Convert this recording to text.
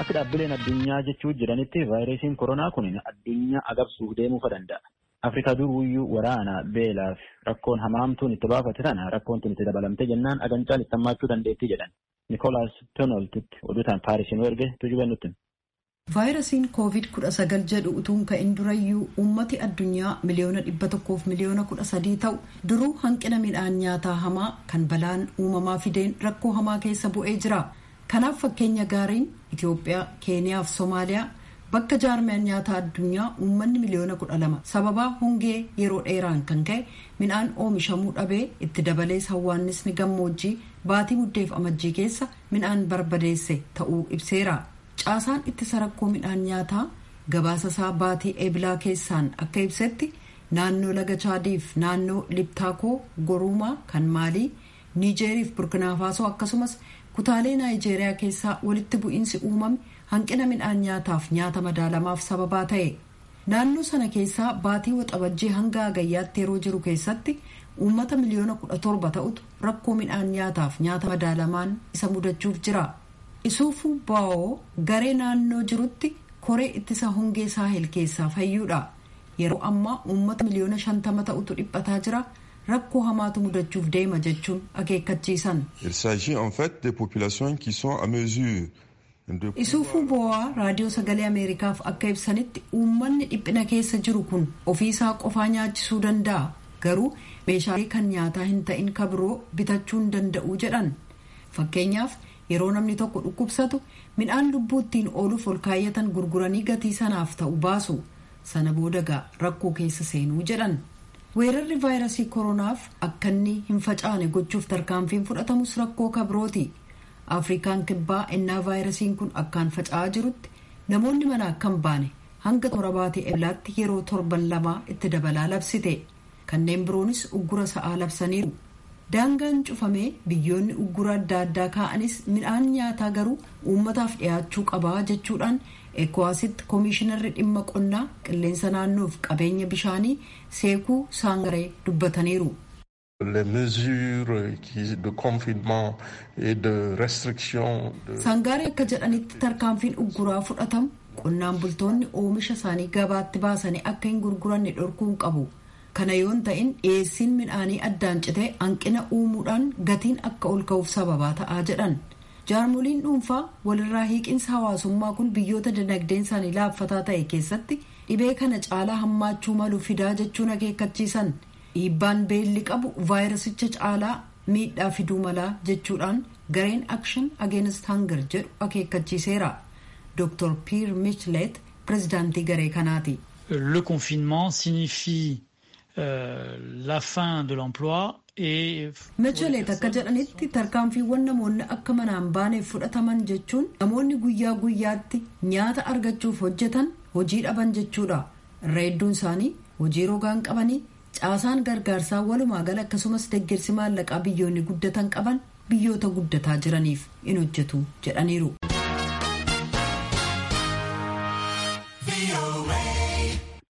Akka dhaabbileen addunyaa jechuu jedhanitti vaayirasiin koronaa kun addunyaa agabsuuf deemuu danda'a. Afrikaa duruyyuu waraana beelaa fi rakkoon hamaamtuun itti baafate tana rakkoon tun itti dabalamte jennaan agancaan itti hammaachuu dandeettii jedhan. Nikolaas Tonoltitti oduutaan Paarisiin erge tujuba nutti. vaayirasiin koovid kudha sagal jedhu utuun ka'in durayyuu ummati addunyaa miliyoona dhibba tokkoof miliyoona kudha sadii ta'u duruu hanqina midhaan nyaataa hamaa kan balaan uumamaa fideen rakkoo hamaa keessa bu'ee jira kanaaf fakkeenya gaariin itiyoophiyaa keeniyaa fi soomaaliyaa bakka jaarmiyaan nyaataa addunyaa uummanni miliyoona kudha lama sababaa hongee yeroo dheeraan kan ka'e midhaan oomishamuu dhabee itti dabalees hawwaannisni gammoojjii baatii muddeef amajjii keessa midhaan barbadeesse ta'uu ibseera. caasaan ittisa rakkoo midhaan nyaataa gabaasa isaa baatii eebilaa keessaan akka ibsetti naannoo laga chaadiif naannoo liptaakoo goruumaa kan maalii niijeeriif burkinaafaaso akkasumas kutaalee naayijeeriyaa keessaa walitti bu'iinsi uumame hanqina midhaan nyaataaf nyaata madaalamaaf sababaa ta'e. Naannoo sana keessaa baatii waxabajjii hanga hagayyaatti yeroo jiru keessatti uummata miliyoona kudha torba ta'utu rakkoo midhaan nyaataaf nyaata madaalamaan isa mudachuuf jira. isuufu baa'oo garee naannoo jirutti koree ittisa hongee saahel keessaa fayyuudha. Yeroo ammaa uummata miliyoona shantama ta'utu dhiphataa jira rakkoo hamaatu mudachuuf deema jechuun akeekkachiisan. isuufu bo'aa raadiyoo sagalee ameerikaaf akka ibsanitti uummanni dhiphina keessa jiru kun ofiisaa qofaa nyaachisuu danda'a garuu meeshaalee kan nyaataa hin ta'in kabiroo bitachuu hin danda'u jedhan fakkeenyaaf. yeroo namni tokko dhukkubsatu midhaan lubbuu ittiin ooluuf ol kaayyatan gurguranii gatii sanaaf ta'u baasu sana booda rakkoo keessa seenuu jedhan weerarri vaayirasii koronaaf akka inni hin facaane gochuuf tarkaanfiin fudhatamus rakkoo kabrooti afrikaan kibbaa ennaa vaayirasiin kun akkaan faca'aa jirutti namoonni mana akka hin baane hanga xumura baatii eeblaatti yeroo torban lamaa itti dabalaa labsite kanneen biroonis uggura sa'aa labsaniiru. Daangaan cufamee biyyoonni uggura adda addaa kaa'anis midhaan nyaataa garuu uummataaf dhiyaachuu qabaa jechuudhaan ekowaasitti koomishinarri dhimma qonnaa qilleensa naannoof qabeenya bishaanii seekuu saangaree dubbataniiru. saangaree akka jedhanitti tarkaanfiin ugguraa fudhatamu qonnaan bultoonni oomisha isaanii gabaatti baasanii akka hin gurguranne dhorkuun qabu. Kana yoon ta'in dhiyeessiin midhaanii addaan citee hanqina uumuudhaan gatiin akka ol ka'uuf sababaa ta'aa jedhan. Jaarmoliin dhuunfaa walirraa hiiqinsa hawaasummaa kun biyyoota dinagdeen isaanii laaffataa ta'e keessatti dhibee kana caalaa hammaachuu malu fidaa jechuun akeekkachiisan. Dhiibbaan beelli qabu vaayirasicha caalaa miidhaa fiduu malaa jechuudhaan gareen akshin ageenist hangar jedhu akeekkachiiseera. Dr pier michlet pirezidaantii garee kanaati. le confinement signifie Nacholee akka jedhanitti tarkaanfiiwwan namoonni akka manaan baaneef fudhataman jechuun namoonni guyyaa guyyaatti nyaata argachuuf hojjetan hojii dhaban jechuudha. Irra hedduun isaanii hojii rogaan qabanii caasaan gargaarsaa walumaa gala akkasumas deeggarsi maallaqaa biyyoonni guddatan qaban biyyoota guddataa jiraniif in hojjetu jedhaniiru.